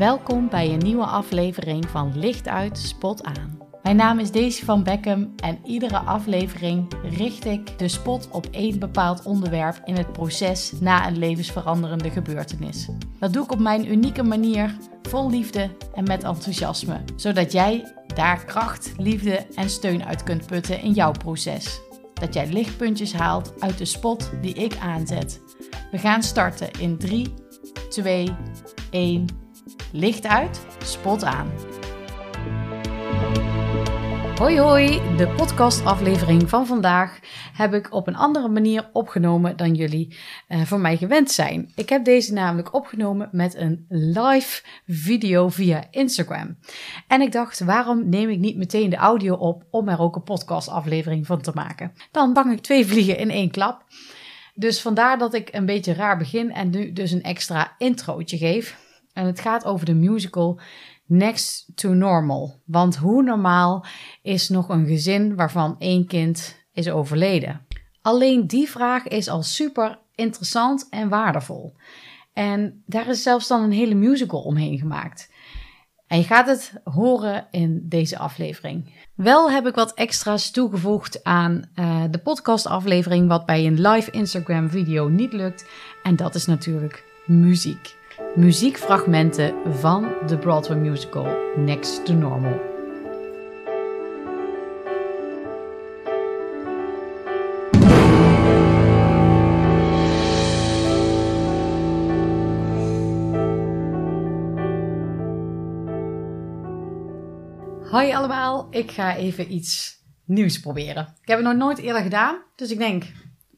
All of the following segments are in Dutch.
Welkom bij een nieuwe aflevering van Licht uit, Spot aan. Mijn naam is Daisy van Beckham en iedere aflevering richt ik de spot op één bepaald onderwerp in het proces na een levensveranderende gebeurtenis. Dat doe ik op mijn unieke manier, vol liefde en met enthousiasme, zodat jij daar kracht, liefde en steun uit kunt putten in jouw proces. Dat jij lichtpuntjes haalt uit de spot die ik aanzet. We gaan starten in 3, 2, 1. Licht uit, spot aan. Hoi hoi, de podcastaflevering van vandaag heb ik op een andere manier opgenomen dan jullie uh, van mij gewend zijn. Ik heb deze namelijk opgenomen met een live video via Instagram. En ik dacht, waarom neem ik niet meteen de audio op om er ook een podcastaflevering van te maken? Dan vang ik twee vliegen in één klap. Dus vandaar dat ik een beetje raar begin en nu dus een extra introotje geef. En het gaat over de musical Next to Normal. Want hoe normaal is nog een gezin waarvan één kind is overleden? Alleen die vraag is al super interessant en waardevol. En daar is zelfs dan een hele musical omheen gemaakt. En je gaat het horen in deze aflevering. Wel heb ik wat extra's toegevoegd aan uh, de podcastaflevering, wat bij een live Instagram video niet lukt. En dat is natuurlijk muziek muziekfragmenten van de Broadway musical Next to Normal. Hoi allemaal, ik ga even iets nieuws proberen. Ik heb het nog nooit eerder gedaan, dus ik denk,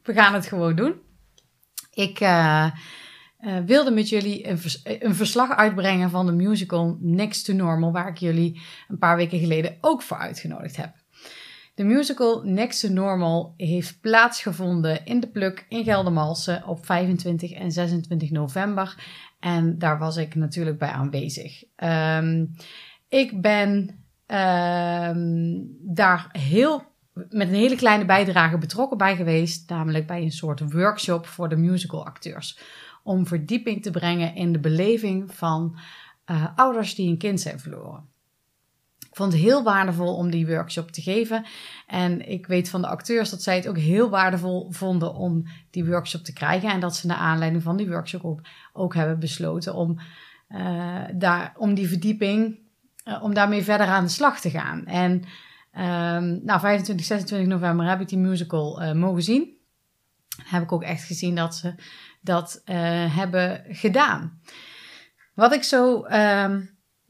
we gaan het gewoon doen. Ik uh, uh, wilde met jullie een, een, verslag uitbrengen van de musical Next to Normal, waar ik jullie een paar weken geleden ook voor uitgenodigd heb. De musical Next to Normal heeft plaatsgevonden in de Pluk in Geldermalsen op 25 en 26 november. En daar was ik natuurlijk bij aanwezig. Um, ik ben um, daar heel met een hele kleine bijdrage betrokken bij geweest, namelijk bij een soort workshop voor de musical acteurs om verdieping te brengen in de beleving van uh, ouders die een kind zijn verloren. Ik vond het heel waardevol om die workshop te geven. En ik weet van de acteurs dat zij het ook heel waardevol vonden om die workshop te krijgen. En dat ze naar aanleiding van die workshop ook, hebben besloten om, uh, daar, om die verdieping, uh, om daarmee verder aan de slag te gaan. En um, nou, 25, 26 november heb ik die musical mogen zien. Heb ik ook echt gezien dat ze dat uh, hebben gedaan. Wat ik zo uh,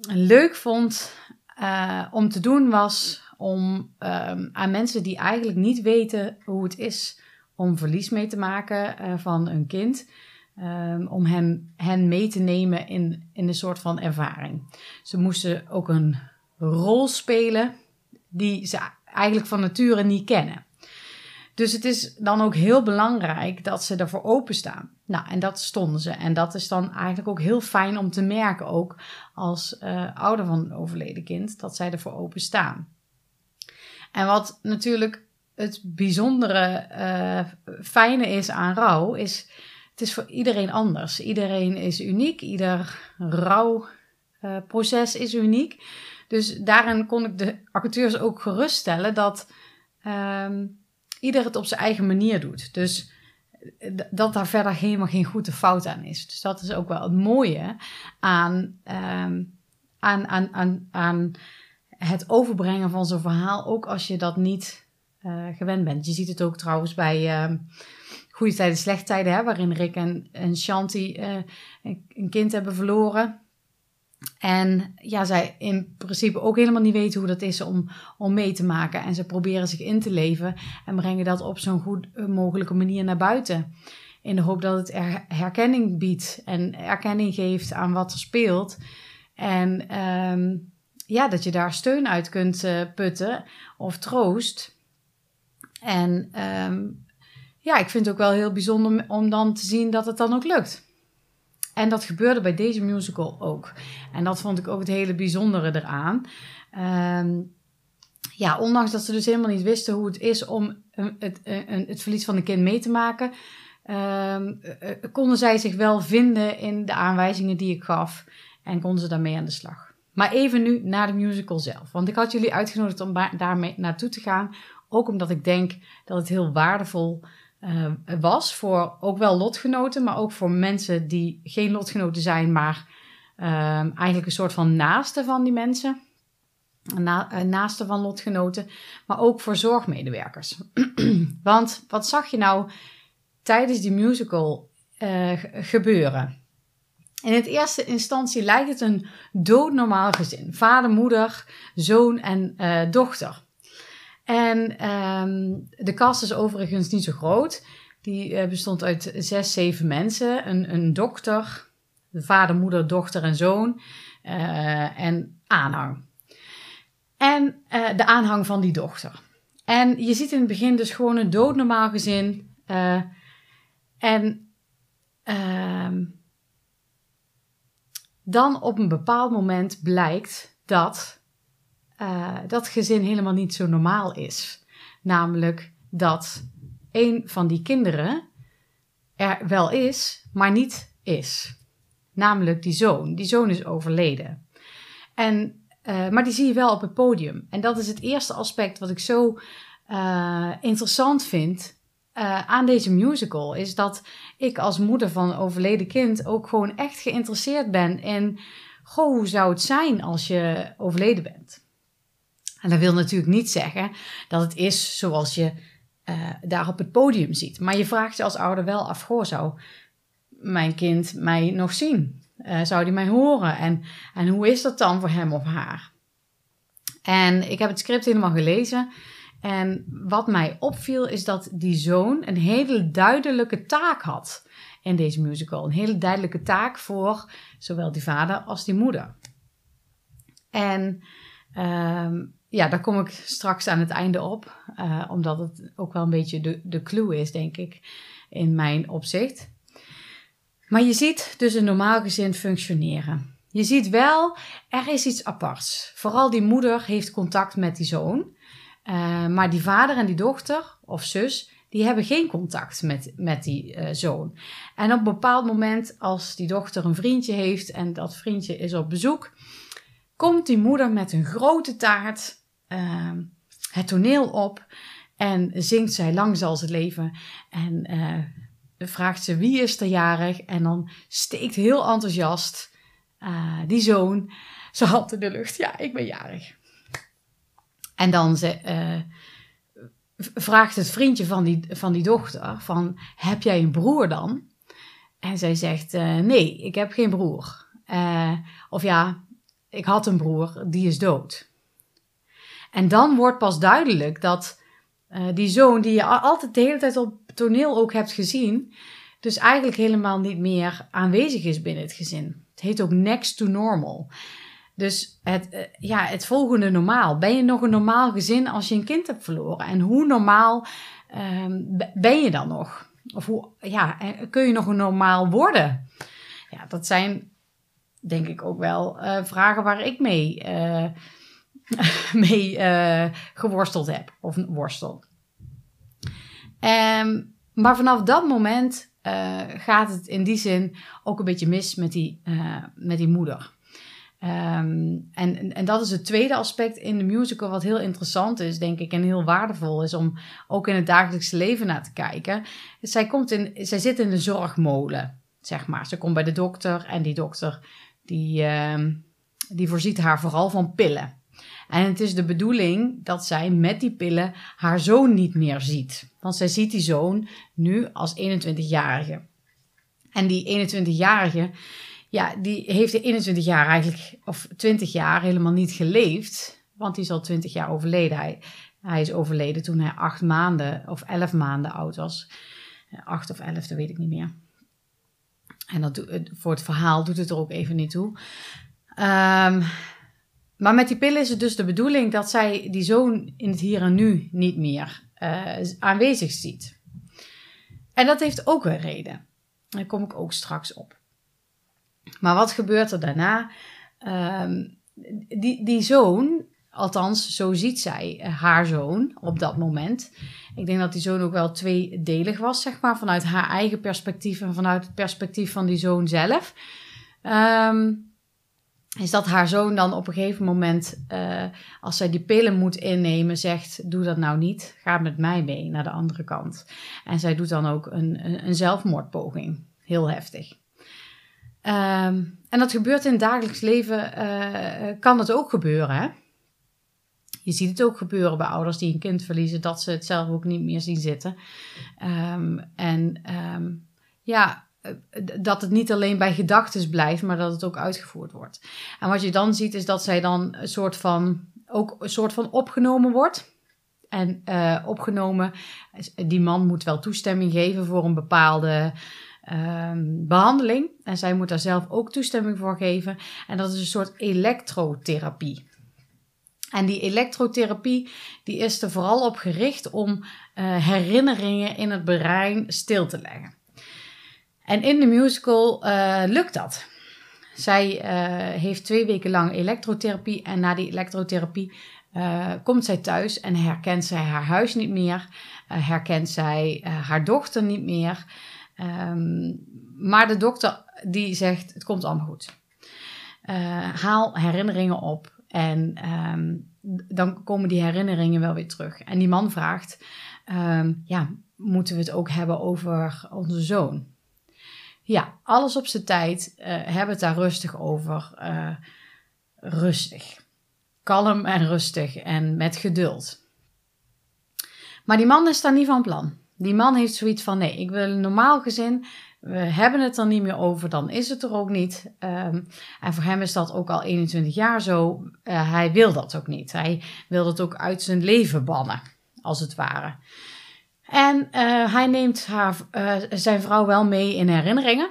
leuk vond uh, om te doen was om um, aan mensen die eigenlijk niet weten hoe het is om verlies mee te maken uh, van een kind, um, om hen, hen mee te nemen in, in een soort van ervaring. Ze moesten ook een rol spelen die ze eigenlijk van nature niet kennen. Dus het is dan ook heel belangrijk dat ze ervoor openstaan. Nou, en dat stonden ze. En dat is dan eigenlijk ook heel fijn om te merken, ook als uh, ouder van een overleden kind, dat zij ervoor openstaan. En wat natuurlijk het bijzondere, uh, fijne is aan rouw, is het is voor iedereen anders. Iedereen is uniek, ieder rouwproces uh, is uniek. Dus daarin kon ik de acteurs ook geruststellen dat ehm, ieder het op zijn eigen manier doet. Dus eh, dat daar verder helemaal geen goede fout aan is. Dus dat is ook wel het mooie aan, um, aan, aan, aan, aan het overbrengen van zo'n verhaal, ook als je dat niet uh, gewend bent. Je ziet het ook trouwens bij uh, goede tijden, slechte tijden, hè, waarin Rick en, en Shanti uh, een kind hebben verloren. En ja, zij in principe ook helemaal niet weten hoe dat is om, om mee te maken. En ze proberen zich in te leven en brengen dat op zo'n goed eh, mogelijke manier naar buiten. In de hoop dat het herkenning biedt en erkenning geeft aan wat er speelt. En um, ja, dat je daar steun uit kunt uh, putten of troost. En um, ja, ik vind het ook wel heel bijzonder om dan te zien dat het dan ook lukt. En dat gebeurde bij deze musical ook. En dat vond ik ook het hele bijzondere eraan. Um, ja, ondanks dat ze dus helemaal niet wisten hoe het is om het, het, het verlies van een kind mee te maken, um, konden zij zich wel vinden in de aanwijzingen die ik gaf. en kon ze daarmee aan de slag. Maar even nu naar de musical zelf. Want ik had jullie uitgenodigd om daarmee naartoe te gaan. Ook omdat ik denk dat het heel waardevol uh, was voor ook wel lotgenoten, maar ook voor mensen die geen lotgenoten zijn, maar uh, eigenlijk een soort van naaste van die mensen. Uh, naaste van lotgenoten, maar ook voor zorgmedewerkers. Want wat zag je nou tijdens die musical uh, gebeuren? In het eerste instantie lijkt het een doodnormaal gezin. Vader, moeder, zoon en dochter. En um, de kast is overigens niet zo groot. Die uh, bestond uit zes, zeven mensen. Een, een dokter, de vader, moeder, dochter en zoon. Uh, en aanhang. En uh, de aanhang van die dochter. En je ziet in het begin dus gewoon een doodnormaal gezin. en ehm, dan op een bepaald moment blijkt dat uh, dat gezin helemaal niet zo normaal is. Namelijk dat een van die kinderen er wel is, maar niet is. Namelijk die zoon. Die zoon is overleden. En, uh, maar die zie je wel op het podium. En dat is het eerste aspect wat ik zo uh, interessant vind aan deze musical. Is dat ik als moeder van een overleden kind ook gewoon echt geïnteresseerd ben in... Goh, hoe zou het zijn als je overleden bent? En dat wil natuurlijk niet zeggen dat het is zoals je uh, daar op het podium ziet. Maar je vraagt je als ouder wel af: goh, zou mijn kind mij nog zien? Uh, zou die mij horen? En, en hoe is dat dan voor hem of haar? En ik heb het script helemaal gelezen. En wat mij opviel is dat die zoon een hele duidelijke taak had in deze musical. Een hele duidelijke taak voor zowel die vader als die moeder. En um, ja, daar kom ik straks aan het einde op. Uh, omdat het ook wel een beetje de, de clue is, denk ik, in mijn opzicht. Maar je ziet dus een normaal gezin functioneren. Je ziet wel, er is iets aparts. Vooral die moeder heeft contact met die zoon. Uh, maar die vader en die dochter of zus, die hebben geen contact met, met die uh, zoon. En op een bepaald moment, als die dochter een vriendje heeft en dat vriendje is op bezoek, komt die moeder met een grote taart uh, het toneel op en zingt zij Lang zal het leven. En uh, vraagt ze wie is er jarig en dan steekt heel enthousiast uh, die zoon zijn hand in de lucht. Ja, ik ben jarig. En dan ze, uh, vraagt het vriendje van die, van die dochter van, heb jij een broer dan? En zij zegt, nee, ik heb geen broer. of ja, ik had een broer, die is dood. En dan wordt pas duidelijk dat uh, die zoon, die je altijd de hele tijd op toneel ook hebt gezien, dus eigenlijk helemaal niet meer aanwezig is binnen het gezin. Het heet ook next to normal. Dus het, uh, ja, het volgende normaal. Ben je nog een normaal gezin als je een kind hebt verloren? En hoe normaal um, ben je dan nog? Of hoe, ja, kun je nog een normaal worden? Ja, dat zijn denk ik ook wel vragen waar ik mee mee uh, geworsteld heb. Of worstel. Um, maar vanaf dat moment uh, gaat het in die zin ook een beetje mis met die, uh, met die moeder. Um, en, en dat is het tweede aspect in de musical wat heel interessant is, denk ik, en heel waardevol is om ook in het dagelijkse leven naar te kijken. Zij, komt in, zij zit in de zorgmolen, zeg maar. Ze komt bij de dokter en die dokter die, uh, die voorziet haar vooral van pillen. En het is de bedoeling dat zij met die pillen haar zoon niet meer ziet. Want zij ziet die zoon nu als 21-jarige. En die 21-jarige, ja, die heeft de 21 jaar eigenlijk, of 20 jaar helemaal niet geleefd. Want die is al 20 jaar overleden. Hij, is overleden toen hij acht maanden of elf maanden oud was. Acht of elf, dat weet ik niet meer. En dat, voor het verhaal doet het er ook even niet toe. Um, maar met die pillen is het dus de bedoeling dat zij die zoon in het hier en nu niet meer uh, aanwezig ziet. En dat heeft ook een reden. Daar kom ik ook straks op. Maar wat gebeurt er daarna? Um, die, die zoon, althans zo ziet zij uh, haar zoon op dat moment. Ik denk dat die zoon ook wel tweedelig was, zeg maar, vanuit haar eigen perspectief en vanuit het perspectief van die zoon zelf. Um, is dat haar zoon dan op een gegeven moment, uh, als zij die pillen moet innemen, zegt: Doe dat nou niet, ga met mij mee naar de andere kant. En zij doet dan ook een, een, zelfmoordpoging. Heel heftig. Um, en dat gebeurt in het dagelijks leven, uh, kan het ook gebeuren. Hè? Je ziet het ook gebeuren bij ouders die een kind verliezen, dat ze het zelf ook niet meer zien zitten. Um, en um, ja, eh, dat het niet alleen bij gedachten blijft, maar dat het ook uitgevoerd wordt. En wat je dan ziet, is dat zij dan een soort van, ook een soort van opgenomen wordt. En uh, opgenomen, die man moet wel toestemming geven voor een bepaalde um, behandeling. En zij moet daar zelf ook toestemming voor geven. En dat is een soort elektrotherapie. En die elektrotherapie die is er vooral op gericht om uh, herinneringen in het brein stil te leggen. En in de musical uh, lukt dat. Zij uh, heeft twee weken lang elektrotherapie en na die elektrotherapie uh, komt zij thuis en herkent zij haar huis niet meer, herkent zij haar dochter niet meer. Um, maar de dokter die zegt: het komt allemaal goed. haal herinneringen op en um, dan komen die herinneringen wel weer terug. En die man vraagt: um, ja, moeten we het ook hebben over onze zoon? Ja, alles op zijn tijd. Uh, hebben het daar rustig over. Uh, rustig. Kalm en rustig en met geduld. Maar die man is daar niet van plan. Die man heeft zoiets van: nee, ik wil een normaal gezin. We hebben het er niet meer over, dan is het er ook niet. Um, en voor hem is dat ook al 21 jaar zo. Uh, hij wil dat ook niet. Hij wil het ook uit zijn leven bannen, als het ware. En uh, hij neemt haar, uh, zijn vrouw wel mee in herinneringen.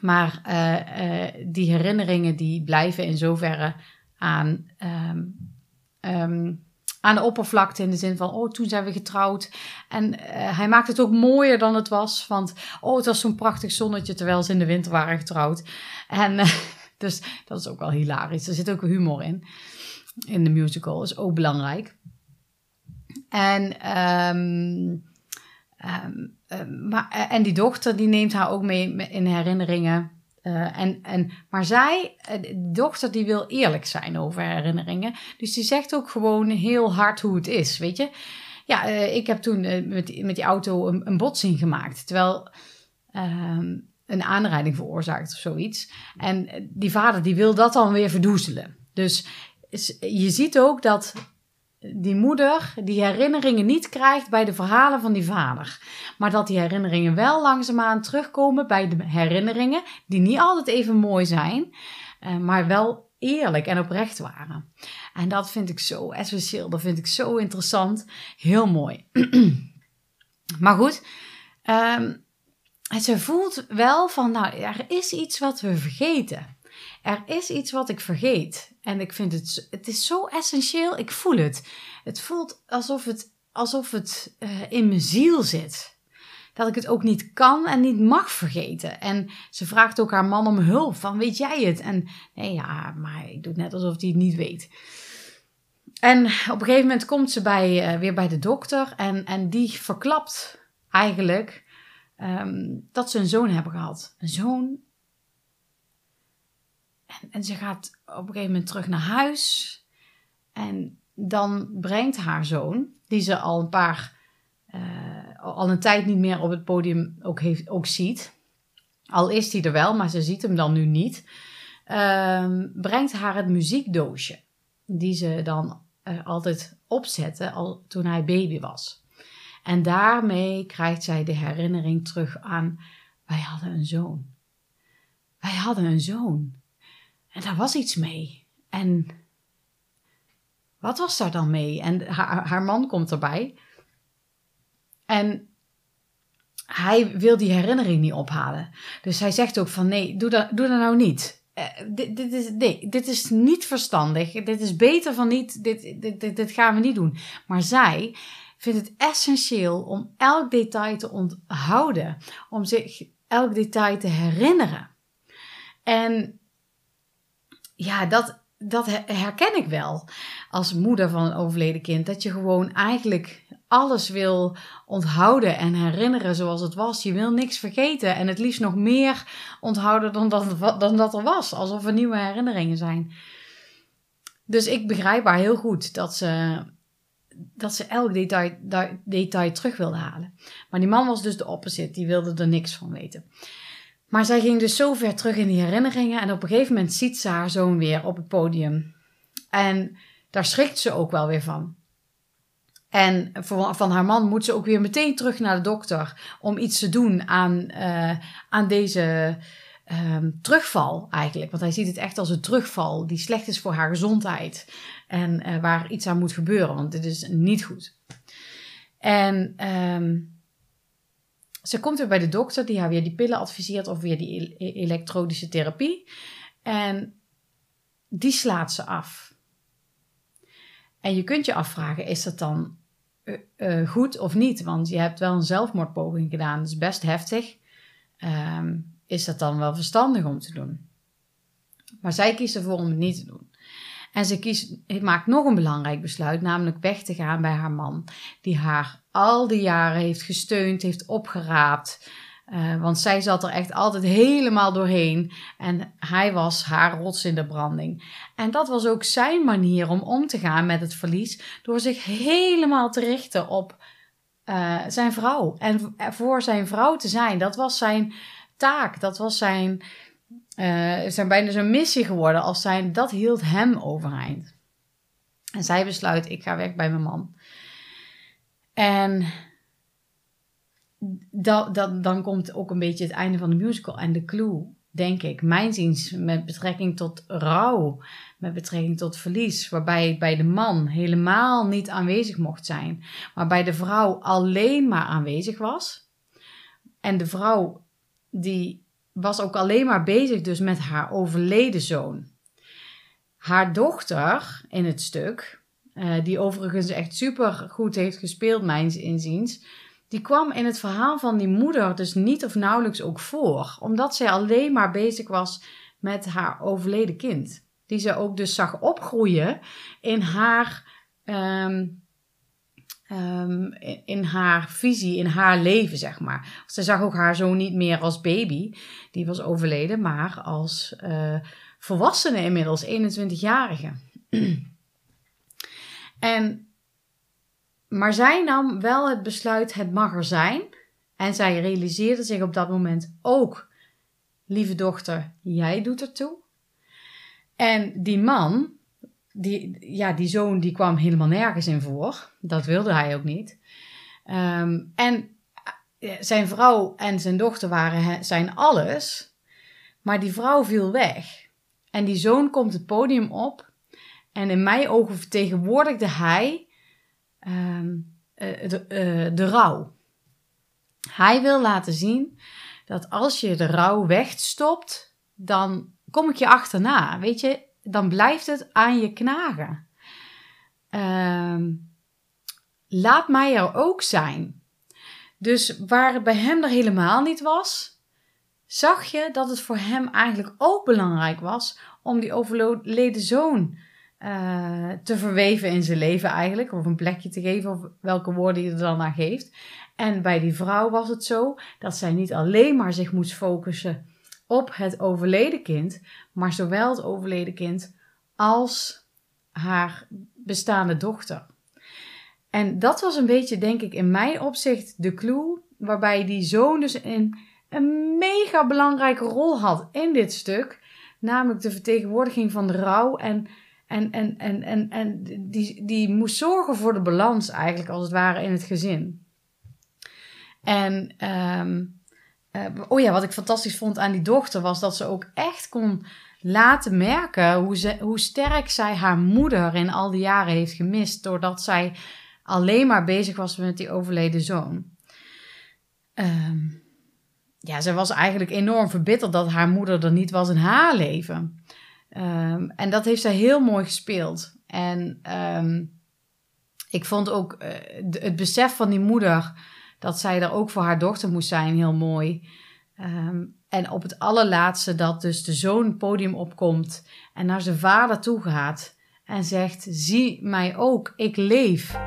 Maar uh, die herinneringen die blijven in zoverre aan, um, um, aan de oppervlakte. In de zin van, oh, toen zijn we getrouwd. En hij maakt het ook mooier dan het was. Want, oh, het was zo'n prachtig zonnetje terwijl ze in de winter waren getrouwd. En dus dat is ook wel hilarisch. Er zit ook humor in. In de musical. Is ook belangrijk. En, um, um, maar, eh, en die dochter die neemt haar ook mee in herinneringen. Uh, en, en, maar zij, eh, de dochter, die wil eerlijk zijn over herinneringen. Dus die zegt ook gewoon heel hard hoe het is, weet je. Ja, ik heb toen met, met die auto een, een botsing gemaakt. Terwijl een aanrijding veroorzaakt of zoiets. En die vader die wil dat dan weer verdoezelen. Dus je ziet ook dat die moeder die herinneringen niet krijgt bij de verhalen van die vader. Maar dat die herinneringen wel langzaamaan terugkomen bij de herinneringen, die niet altijd even mooi zijn, uh, maar wel eerlijk en oprecht waren. En dat vind ik zo essentieel, dat vind ik zo interessant, heel mooi. maar goed, um, ze voelt wel van, nou, er is iets wat we vergeten. Er is iets wat ik vergeet. En ik vind het, het is zo essentieel. Ik voel het. Het voelt alsof het, alsof het uh, in mijn ziel zit. Dat ik het ook niet kan en niet mag vergeten. En ze vraagt ook haar man om hulp. Van, weet jij het? En nee, ja, maar ik doe net alsof hij het niet weet. En op een gegeven moment komt ze bij, uh, weer bij de dokter. En, en die verklapt eigenlijk um, dat ze een zoon hebben gehad. Een zoon en, ze gaat op een gegeven moment terug naar huis. En dan brengt haar zoon, die ze al een paar, uh, al een tijd niet meer op het podium ook, heeft, ook ziet. Al is hij er wel, maar ze ziet hem dan nu niet. Uh, brengt haar het muziekdoosje. Die ze dan uh, altijd opzette al toen hij baby was. En daarmee krijgt zij de herinnering terug aan: wij hadden een zoon. Wij hadden een zoon. En daar was iets mee. En wat was daar dan mee? En haar, haar man komt erbij. En hij wil die herinnering niet ophalen. Dus hij zegt ook van nee, doe dat, doe dat nou niet. Uh, dit, dit, is, nee, dit is niet verstandig. Dit is beter van niet. Dit, dit, dit, dit gaan we niet doen. Maar zij vindt het essentieel om elk detail te onthouden. Om zich elk detail te herinneren. En ja, dat, dat herken ik wel als moeder van een overleden kind. Dat je gewoon eigenlijk alles wil onthouden en herinneren zoals het was. Je wil niks vergeten en het liefst nog meer onthouden dan dat, dan dat er was. Alsof er nieuwe herinneringen zijn. Dus ik begrijp haar heel goed dat ze, dat ze elk detail, detail terug wilde halen. Maar die man was dus de opposite, die wilde er niks van weten. Maar zij ging dus zo ver terug in die herinneringen en op een gegeven moment ziet ze haar zoon weer op het podium. En daar schrikt ze ook wel weer van. En van haar man moet ze ook weer meteen terug naar de dokter om iets te doen aan, uh, aan deze um, terugval eigenlijk. Want hij ziet het echt als een terugval die slecht is voor haar gezondheid. En uh, waar iets aan moet gebeuren, want dit is niet goed. En um, ze komt weer bij de dokter die haar weer die pillen adviseert of weer die e-, elektrodische therapie. En die slaat ze af. En je kunt je afvragen, is dat dan uh, goed of niet? Want je hebt wel een zelfmoordpoging gedaan, dat is best heftig. Um, is dat dan wel verstandig om te doen? Maar zij kiest ervoor om het niet te doen. En ze kiest, maakt nog een belangrijk besluit, namelijk weg te gaan bij haar man, die haar al die jaren heeft gesteund, heeft opgeraapt. Uh, want zij zat er echt altijd helemaal doorheen. En hij was haar rots in de branding. En dat was ook zijn manier om om te gaan met het verlies. Door zich helemaal te richten op uh, zijn vrouw. En voor zijn vrouw te zijn. Dat was zijn taak. Dat was zijn, uh, zijn bijna zijn missie geworden. Als zijn, dat hield hem overeind. En zij besluit, ik ga weg bij mijn man. En dat, dat, dan komt ook een beetje het einde van de musical. En de clue, denk ik, mijn ziens, met betrekking tot rouw, met betrekking tot verlies, waarbij bij de man helemaal niet aanwezig mocht zijn, maar bij de vrouw alleen maar aanwezig was. En de vrouw die was ook alleen maar bezig dus met haar overleden zoon. Haar dochter in het stuk, uh, die overigens echt super goed heeft gespeeld, mijns inziens, die kwam in het verhaal van die moeder dus niet of nauwelijks ook voor, omdat zij alleen maar bezig was met haar overleden kind. Die ze ook dus zag opgroeien in haar um, um, in haar visie, in haar leven, zeg maar. Ze zag ook haar zoon niet meer als baby, die was overleden, maar als uh, volwassene inmiddels, 21-jarige. en, maar zij nam wel het besluit, het mag er zijn. En zij realiseerde zich op dat moment ook, lieve dochter, jij doet ertoe. En die man, die, ja, die zoon die kwam helemaal nergens in voor. Dat wilde hij ook niet. Um, en eh, zijn vrouw en zijn dochter waren zijn alles. Maar die vrouw viel weg. En die zoon komt het podium op. En in mijn ogen vertegenwoordigde hij um, de, uh, de rouw. Hij wil laten zien dat als je de rouw wegstopt, dan kom ik je achterna. Weet je, dan blijft het aan je knagen. Uh, laat mij er ook zijn. Dus waar het bij hem er helemaal niet was, zag je dat het voor hem eigenlijk ook belangrijk was om die overleden zoon uh, te verweven in zijn leven eigenlijk, of een plekje te geven, of welke woorden je er dan naar geeft. En bij die vrouw was het zo dat zij niet alleen maar zich moest focussen op het overleden kind, maar zowel het overleden kind als haar bestaande dochter. En dat was een beetje, denk ik, in mijn opzicht de clue waarbij die zoon dus een, een mega belangrijke rol had in dit stuk, namelijk de vertegenwoordiging van de rouw en en, en, en, en, en die, die moest zorgen voor de balans eigenlijk, als het ware, in het gezin. En um, oh ja, wat ik fantastisch vond aan die dochter was dat ze ook echt kon laten merken hoe, ze, hoe sterk zij haar moeder in al die jaren heeft gemist. Doordat zij alleen maar bezig was met die overleden zoon. Um, ja, ze was eigenlijk enorm verbitterd dat haar moeder er niet was in haar leven. Um, en dat heeft zij heel mooi gespeeld. En um, ik vond ook uh, het besef van die moeder dat zij er ook voor haar dochter moest zijn heel mooi. Um, en op het allerlaatste dat dus de zoon podium opkomt en naar zijn vader toe gaat en zegt: Zie mij ook, ik leef.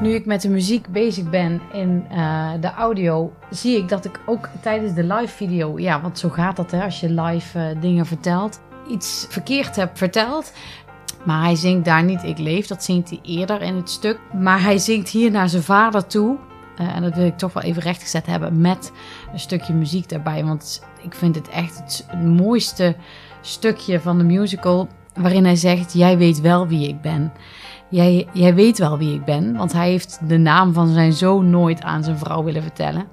Nu ik met de muziek bezig ben in uh, de audio, zie ik dat ik ook tijdens de live video, ja, want zo gaat dat hè, als je live uh, dingen vertelt, iets verkeerd heb verteld. Maar hij zingt daar niet Ik leef, dat zingt hij eerder in het stuk. Maar hij zingt hier naar zijn vader toe. Uh, en dat wil ik toch wel even rechtgezet hebben met een stukje muziek daarbij. Want ik vind het echt het mooiste stukje van de musical. Waarin hij zegt: Jij weet wel wie ik ben. Jij, jij weet wel wie ik ben. Want hij heeft de naam van zijn zoon nooit aan zijn vrouw willen vertellen.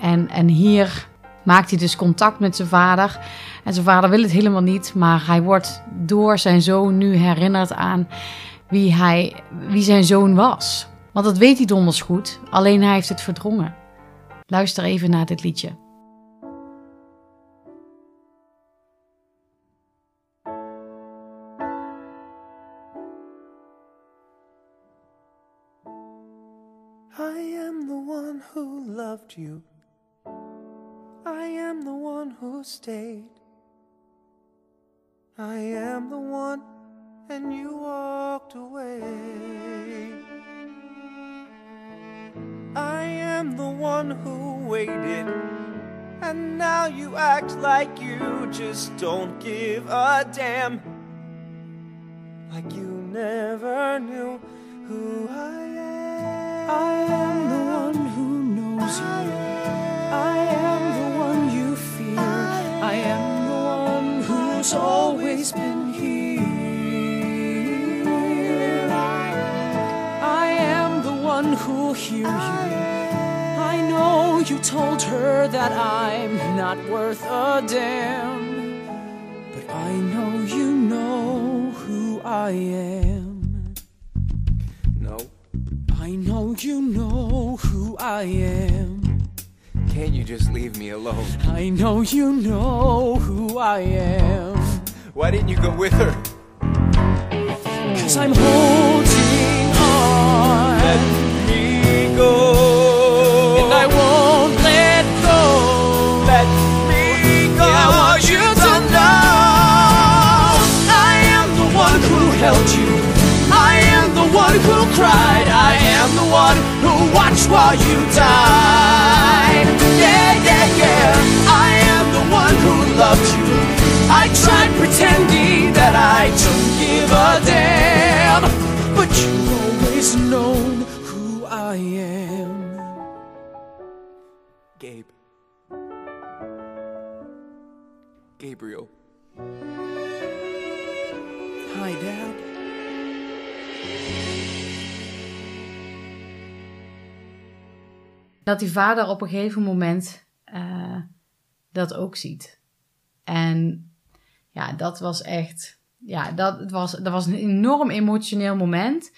En, en hier maakt hij dus contact met zijn vader. En zijn vader wil het helemaal niet, maar hij wordt door zijn zoon nu herinnerd aan wie, hij, wie zijn zoon was. Want dat weet hij donders goed, alleen hij heeft het verdrongen. Luister even naar dit liedje. I am the one who loved you. I am the one who stayed. I am the one, and you walked away. I am the one who waited, and now you act like you just don't give a damn. Like you never knew who I am. I am the one who knows you. I am the one you fear. I am the one who's always been here. I am the one who'll hear you. I know you told her that I'm not worth a damn. But I know you know who I am. No. I know you know who I am. Can't you just leave me alone? I know you know who I am. Why didn't you go with her? Cause I'm holding on. Let me go. And I won't let go. Let me go. Yeah, I want you to know I am the one who held you. I am the one who cried. I am the one who watched while you died. Loved you. I tried pretending that I don't give a damn. But you've always known who I am. Gabe. Gabriel. Hi, Dad. Dat die vader op een gegeven moment uh, dat ook ziet. En ja, dat was echt. Ja, dat was, dat was een enorm emotioneel moment.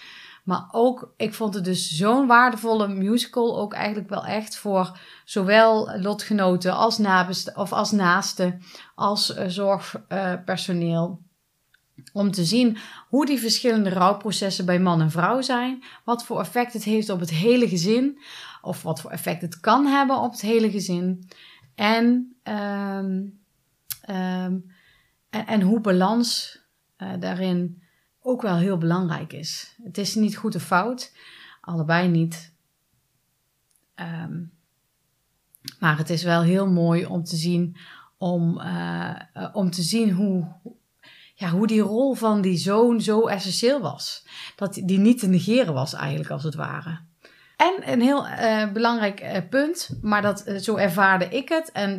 Maar ook, ik vond het dus zo'n waardevolle musical. Ook eigenlijk wel echt voor zowel lotgenoten als of als naasten, als uh, zorgpersoneel. Uh, om te zien hoe die verschillende rouwprocessen bij man en vrouw zijn. Wat voor effect het heeft op het hele gezin. Of wat voor effect het kan hebben op het hele gezin. En, um, um, en, en, hoe balans uh, daarin ook wel heel belangrijk is. Het is niet goed of fout, allebei niet. Um, maar het is wel heel mooi om te zien, om, uh, om te zien hoe, ja, hoe die rol van die zoon zo essentieel was. Dat die niet te negeren was eigenlijk als het ware. En een heel uh, belangrijk uh, punt, maar dat, uh, zo ervaarde ik het. En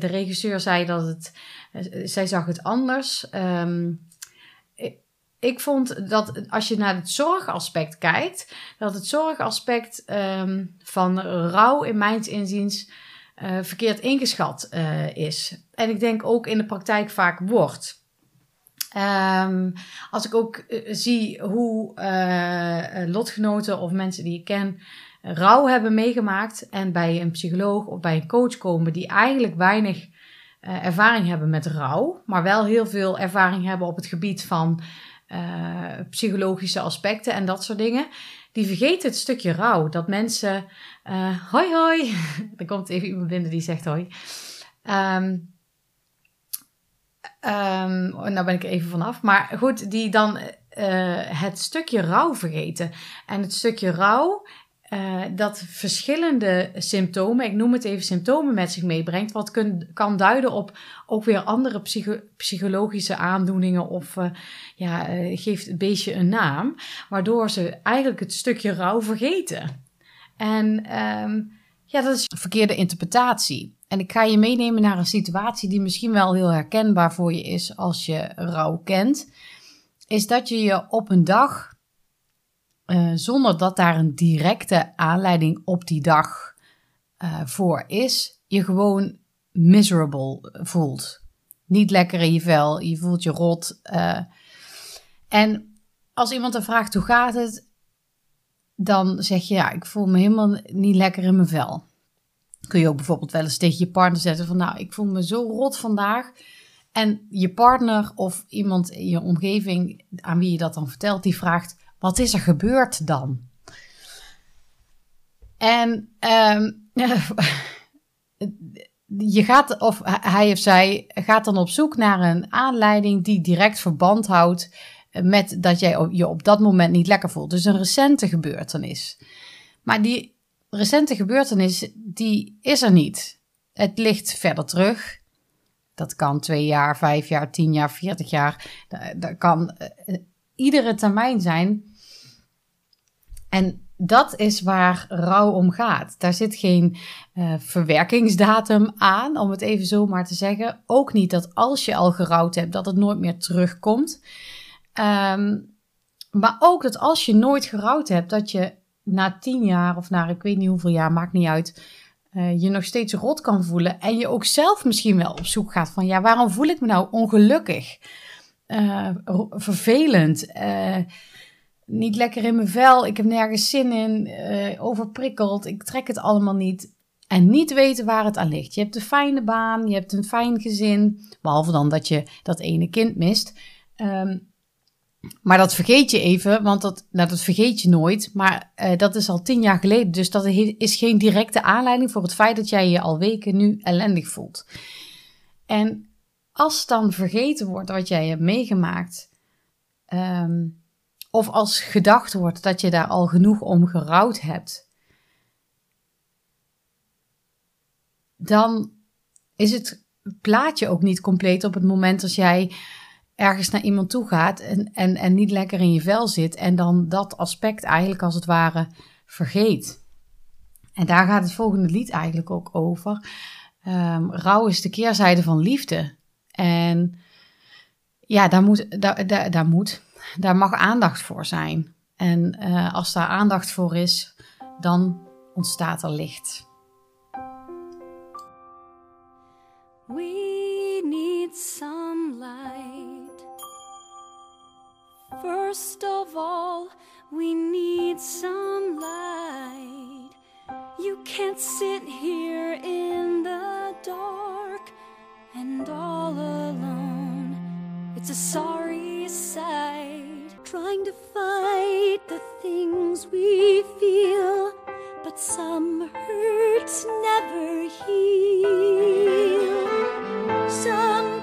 de regisseur zei dat het, zij zag het anders. Um, ik, vond dat als je naar het zorgaspect kijkt, dat het zorgaspect um, van rouw in mijn inziens verkeerd ingeschat is. En ik denk ook in de praktijk vaak wordt. Um, als ik ook uh, zie hoe uh, lotgenoten of mensen die ik ken rouw hebben meegemaakt en bij een psycholoog of bij een coach komen die eigenlijk weinig ervaring hebben met rouw, maar wel heel veel ervaring hebben op het gebied van psychologische aspecten en dat soort dingen, die vergeten het stukje rouw. Dat mensen, hoi hoi, er komt even iemand binnen die zegt hoi. Um, Um, nou ben ik even vanaf. Maar goed, die dan eh, het stukje rouw vergeten. En het stukje rouw, eh, dat verschillende symptomen, ik noem het even symptomen met zich meebrengt, wat kan duiden op ook weer andere psycho- psychologische aandoeningen of eh, ja, geeft het beestje een naam, waardoor ze eigenlijk het stukje rouw vergeten. En ehm, ja, dat is een verkeerde interpretatie. En ik ga je meenemen naar een situatie die misschien wel heel herkenbaar voor je is als je rouw kent. Is dat je je op een dag, eh, zonder dat daar een directe aanleiding op die dag eh, voor is, je gewoon miserable voelt. Niet lekker in je vel, je voelt je rot. eh. en als iemand dan vraagt hoe gaat het, dan zeg je ja, ik voel me helemaal niet lekker in mijn vel kun je ook bijvoorbeeld wel eens tegen je partner zetten van nou, ik voel me zo rot vandaag. En je partner of iemand in je omgeving aan wie je dat dan vertelt, die vraagt, wat is er gebeurd dan? En ehm, je gaat, of hij of zij gaat dan op zoek naar een aanleiding die direct verband houdt met dat jij je op dat moment niet lekker voelt. Dus een recente gebeurtenis. Maar die recente gebeurtenis, die is er niet. Het ligt verder terug. Dat kan twee jaar, vijf jaar, tien jaar, veertig jaar. Dat, kan uh, iedere termijn zijn. En dat is waar rouw om gaat. Daar zit geen uh, verwerkingsdatum aan, om het even zo maar te zeggen. Ook niet dat als je al gerouwd hebt, dat het nooit meer terugkomt. Um, maar ook dat als je nooit gerouwd hebt, dat je na tien jaar of na ik weet niet hoeveel jaar, maakt niet uit, uh, je nog steeds rot kan voelen. En je ook zelf misschien wel op zoek gaat van, ja, waarom voel ik me nou ongelukkig? Uh, vervelend, uh, niet lekker in mijn vel, ik heb nergens zin in, overprikkeld, ik trek het allemaal niet. En niet weten waar het aan ligt. Je hebt een fijne baan, je hebt een fijn gezin, behalve dan dat je dat ene kind mist. Um, maar dat vergeet je even, want dat, nou, dat vergeet je nooit. Maar uh, dat is al tien jaar geleden. Dus dat is geen directe aanleiding voor het feit dat jij je al weken nu ellendig voelt. En als dan vergeten wordt wat jij hebt meegemaakt, um, of als gedacht wordt dat je daar al genoeg om gerouwd hebt, dan is het plaatje ook niet compleet op het moment als jij ergens naar iemand toe gaat en, en, en niet lekker in je vel zit en dan dat aspect eigenlijk als het ware vergeet. En daar gaat het volgende lied eigenlijk ook over. Um, rouw is de keerzijde van liefde. En ja, daar moet, daar, daar, moet, daar mag aandacht voor zijn. En uh, als daar aandacht voor is, dan ontstaat er licht. We need sunlight. First of all, we need sunlight. You can't sit here in the dark and all alone. It's a sorry sight. Trying to fight the things we feel, but some hurts never heal. Some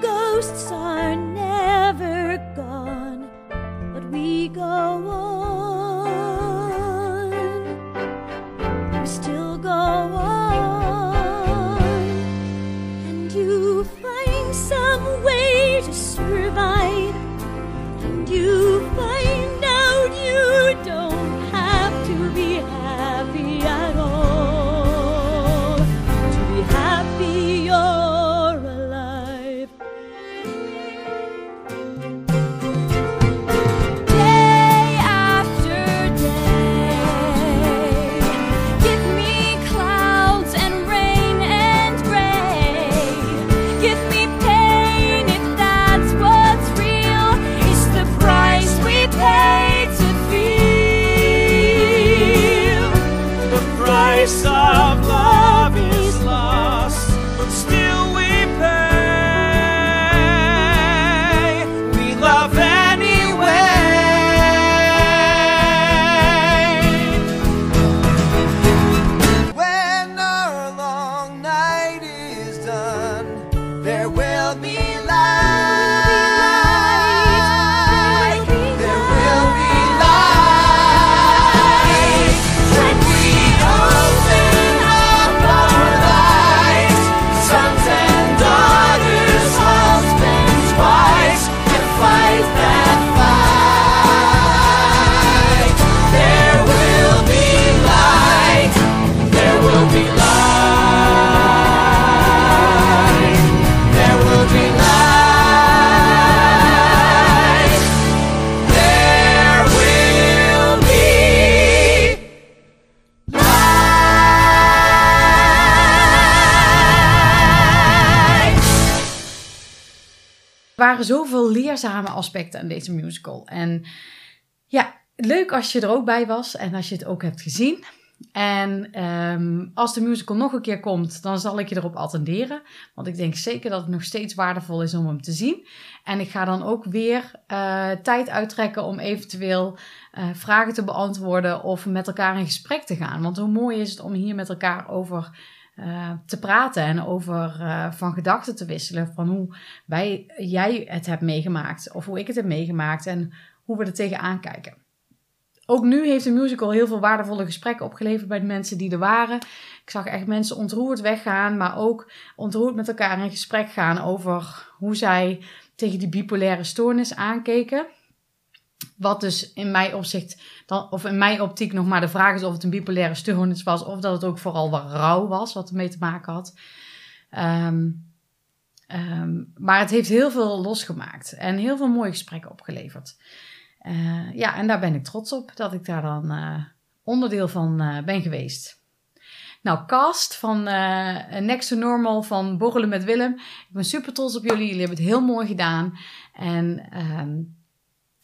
waren zoveel leerzame aspecten aan deze musical. En ja, leuk als je er ook bij was en als je het ook hebt gezien. En ehm, als de musical nog een keer komt, dan zal ik je erop attenderen. Want ik denk zeker dat het nog steeds waardevol is om hem te zien. En ik ga dan ook weer eh, tijd uittrekken om eventueel eh, vragen te beantwoorden of met elkaar in gesprek te gaan. Want hoe mooi is het om hier met elkaar over eh, te praten en over van gedachten te wisselen. Van hoe wij, jij het hebt meegemaakt of hoe ik het heb meegemaakt en hoe we er tegenaan kijken ook nu heeft de musical heel veel waardevolle gesprekken opgeleverd bij de mensen die er waren. Ik zag echt mensen ontroerd weggaan, maar ook ontroerd met elkaar in gesprek gaan over hoe zij tegen die bipolaire stoornis aankeken. Wat dus in mijn opzicht, dan, of in mijn optiek nog maar de vraag is of het een bipolaire stoornis was, of dat het ook vooral wat rouw was, wat ermee te maken had. Ehm, ehm, maar het heeft heel veel losgemaakt en heel veel mooie gesprekken opgeleverd. Uh, ja, en daar ben ik trots op dat ik daar dan uh, onderdeel van uh, ben geweest. Nou, cast van Next to Normal van Borrelen met Willem. Ik ben super trots op jullie. Jullie hebben het heel mooi gedaan. En ehm,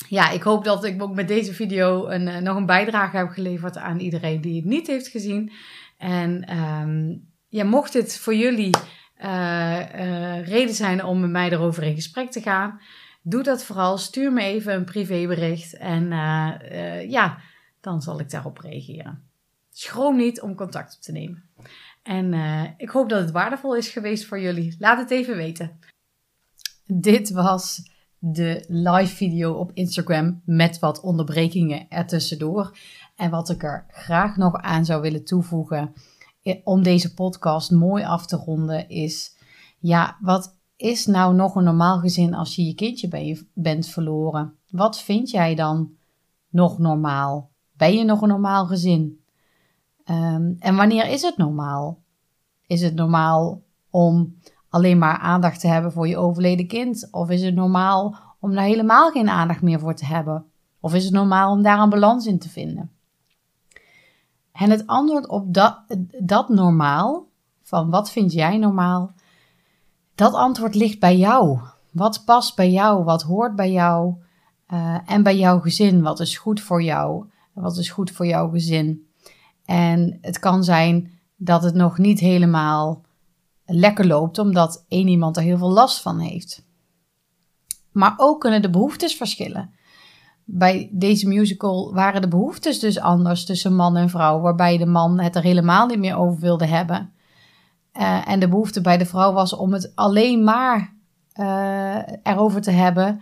ja, ik hoop dat ik ook met deze video een, nog een bijdrage heb geleverd aan iedereen die het niet heeft gezien. En um, ja, mocht dit voor jullie reden zijn om met mij erover in gesprek te gaan doe dat vooral. Stuur me even een privébericht en ja, dan zal ik daarop reageren. Schroom niet om contact op te nemen. En ik hoop dat het waardevol is geweest voor jullie. Laat het even weten. Dit was de live video op Instagram met wat onderbrekingen ertussendoor. En wat ik er graag nog aan zou willen toevoegen om deze podcast mooi af te ronden is, ja, wat is nou nog een normaal gezin als je je kindje ben je, bent verloren? Wat vind jij dan nog normaal? Ben je nog een normaal gezin? Um, en wanneer is het normaal? Is het normaal om alleen maar aandacht te hebben voor je overleden kind? Of is het normaal om daar helemaal geen aandacht meer voor te hebben? Of is het normaal om daar een balans in te vinden? En het antwoord op dat, dat normaal, van wat vind jij normaal, dat antwoord ligt bij jou. Wat past bij jou? Wat hoort bij jou? Uh, en bij jouw gezin? Wat is goed voor jou? Wat is goed voor jouw gezin? En het kan zijn dat het nog niet helemaal lekker loopt, omdat één iemand er heel veel last van heeft. Maar ook kunnen de behoeftes verschillen. Bij deze musical waren de behoeftes dus anders tussen man en vrouw, waarbij de man het er helemaal niet meer over wilde hebben. Uh, en de behoefte bij de vrouw was om het alleen maar uh, erover te hebben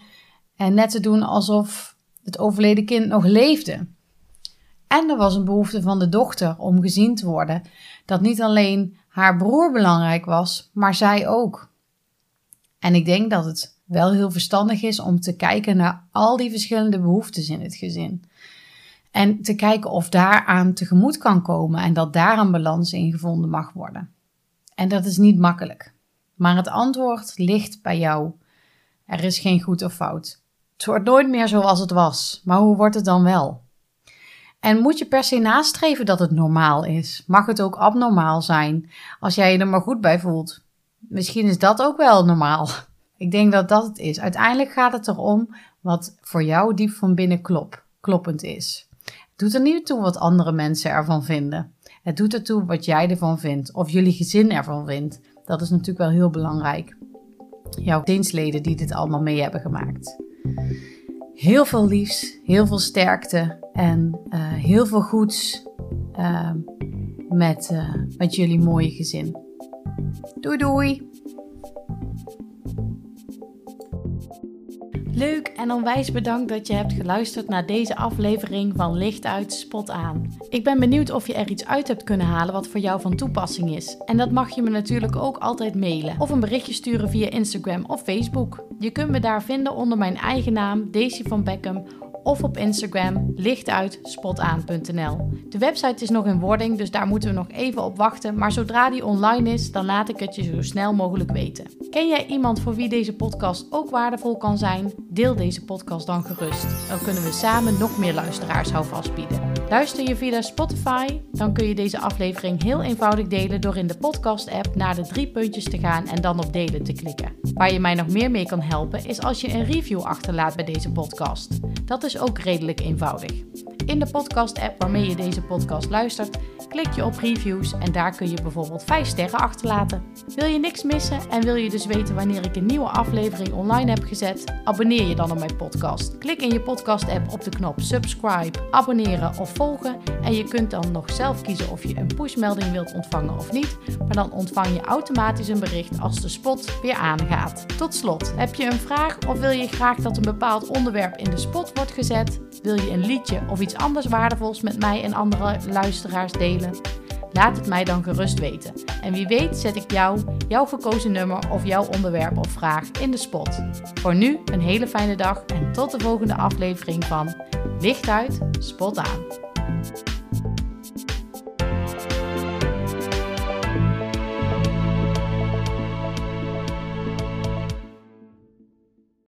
en net te doen alsof het overleden kind nog leefde. En er was een behoefte van de dochter om gezien te worden dat niet alleen haar broer belangrijk was, maar zij ook. En ik denk dat het wel heel verstandig is om te kijken naar al die verschillende behoeftes in het gezin. En te kijken of daaraan tegemoet kan komen en dat daar een balans in gevonden mag worden. En dat is niet makkelijk. Maar het antwoord ligt bij jou. Er is geen goed of fout. Het wordt nooit meer zoals het was, maar hoe wordt het dan wel? En moet je per se nastreven dat het normaal is? Mag het ook abnormaal zijn als jij je er maar goed bij voelt? Misschien is dat ook wel normaal. Ik denk dat dat het is. Uiteindelijk gaat het erom wat voor jou diep van binnen klop, kloppend is. Het doet er niet toe wat andere mensen ervan vinden. Het doet ertoe wat jij ervan vindt of jullie gezin ervan vindt. Dat is natuurlijk wel heel belangrijk. Jouw gezinsleden die dit allemaal mee hebben gemaakt. Heel veel liefs, heel veel sterkte en uh, heel veel goeds uh, met, uh, met jullie mooie gezin. Doei doei! Leuk en onwijs bedankt dat je hebt geluisterd naar deze aflevering van Licht uit, Spot aan. Ik ben benieuwd of je er iets uit hebt kunnen halen wat voor jou van toepassing is. En dat mag je me natuurlijk ook altijd mailen of een berichtje sturen via Instagram of Facebook. Je kunt me daar vinden onder mijn eigen naam, Daisy van Beckham of op Instagram lichtuitspotaan.nl. De website is nog in wording, dus daar moeten we nog even op wachten. Maar zodra die online is, dan laat ik het je zo snel mogelijk weten. Ken jij iemand voor wie deze podcast ook waardevol kan zijn? Deel deze podcast dan gerust. Dan kunnen we samen nog meer luisteraars houvast bieden. Luister je via Spotify, dan kun je deze aflevering heel eenvoudig delen door in de podcast-app naar de drie puntjes te gaan en dan op delen te klikken. Waar je mij nog meer mee kan helpen is als je een review achterlaat bij deze podcast. Dat is ook redelijk eenvoudig. In de podcast-app waarmee je deze podcast luistert, klik je op reviews en daar kun je bijvoorbeeld 5 sterren achterlaten. Wil je niks missen en wil je dus weten wanneer ik een nieuwe aflevering online heb gezet? Abonneer je dan op mijn podcast. Klik in je podcast-app op de knop subscribe, abonneren of volgen en je kunt dan nog zelf kiezen of je een pushmelding wilt ontvangen of niet, maar dan ontvang je automatisch een bericht als de spot weer aangaat. Tot slot, heb je een vraag of wil je graag dat een bepaald onderwerp in de spot wordt gezet? Wil je een liedje of iets anders waardevols met mij en andere luisteraars delen? Laat het mij dan gerust weten. En wie weet zet ik jou, jouw gekozen nummer of jouw onderwerp of vraag in de spot. Voor nu een hele fijne dag en tot de volgende aflevering van Licht uit, Spot aan.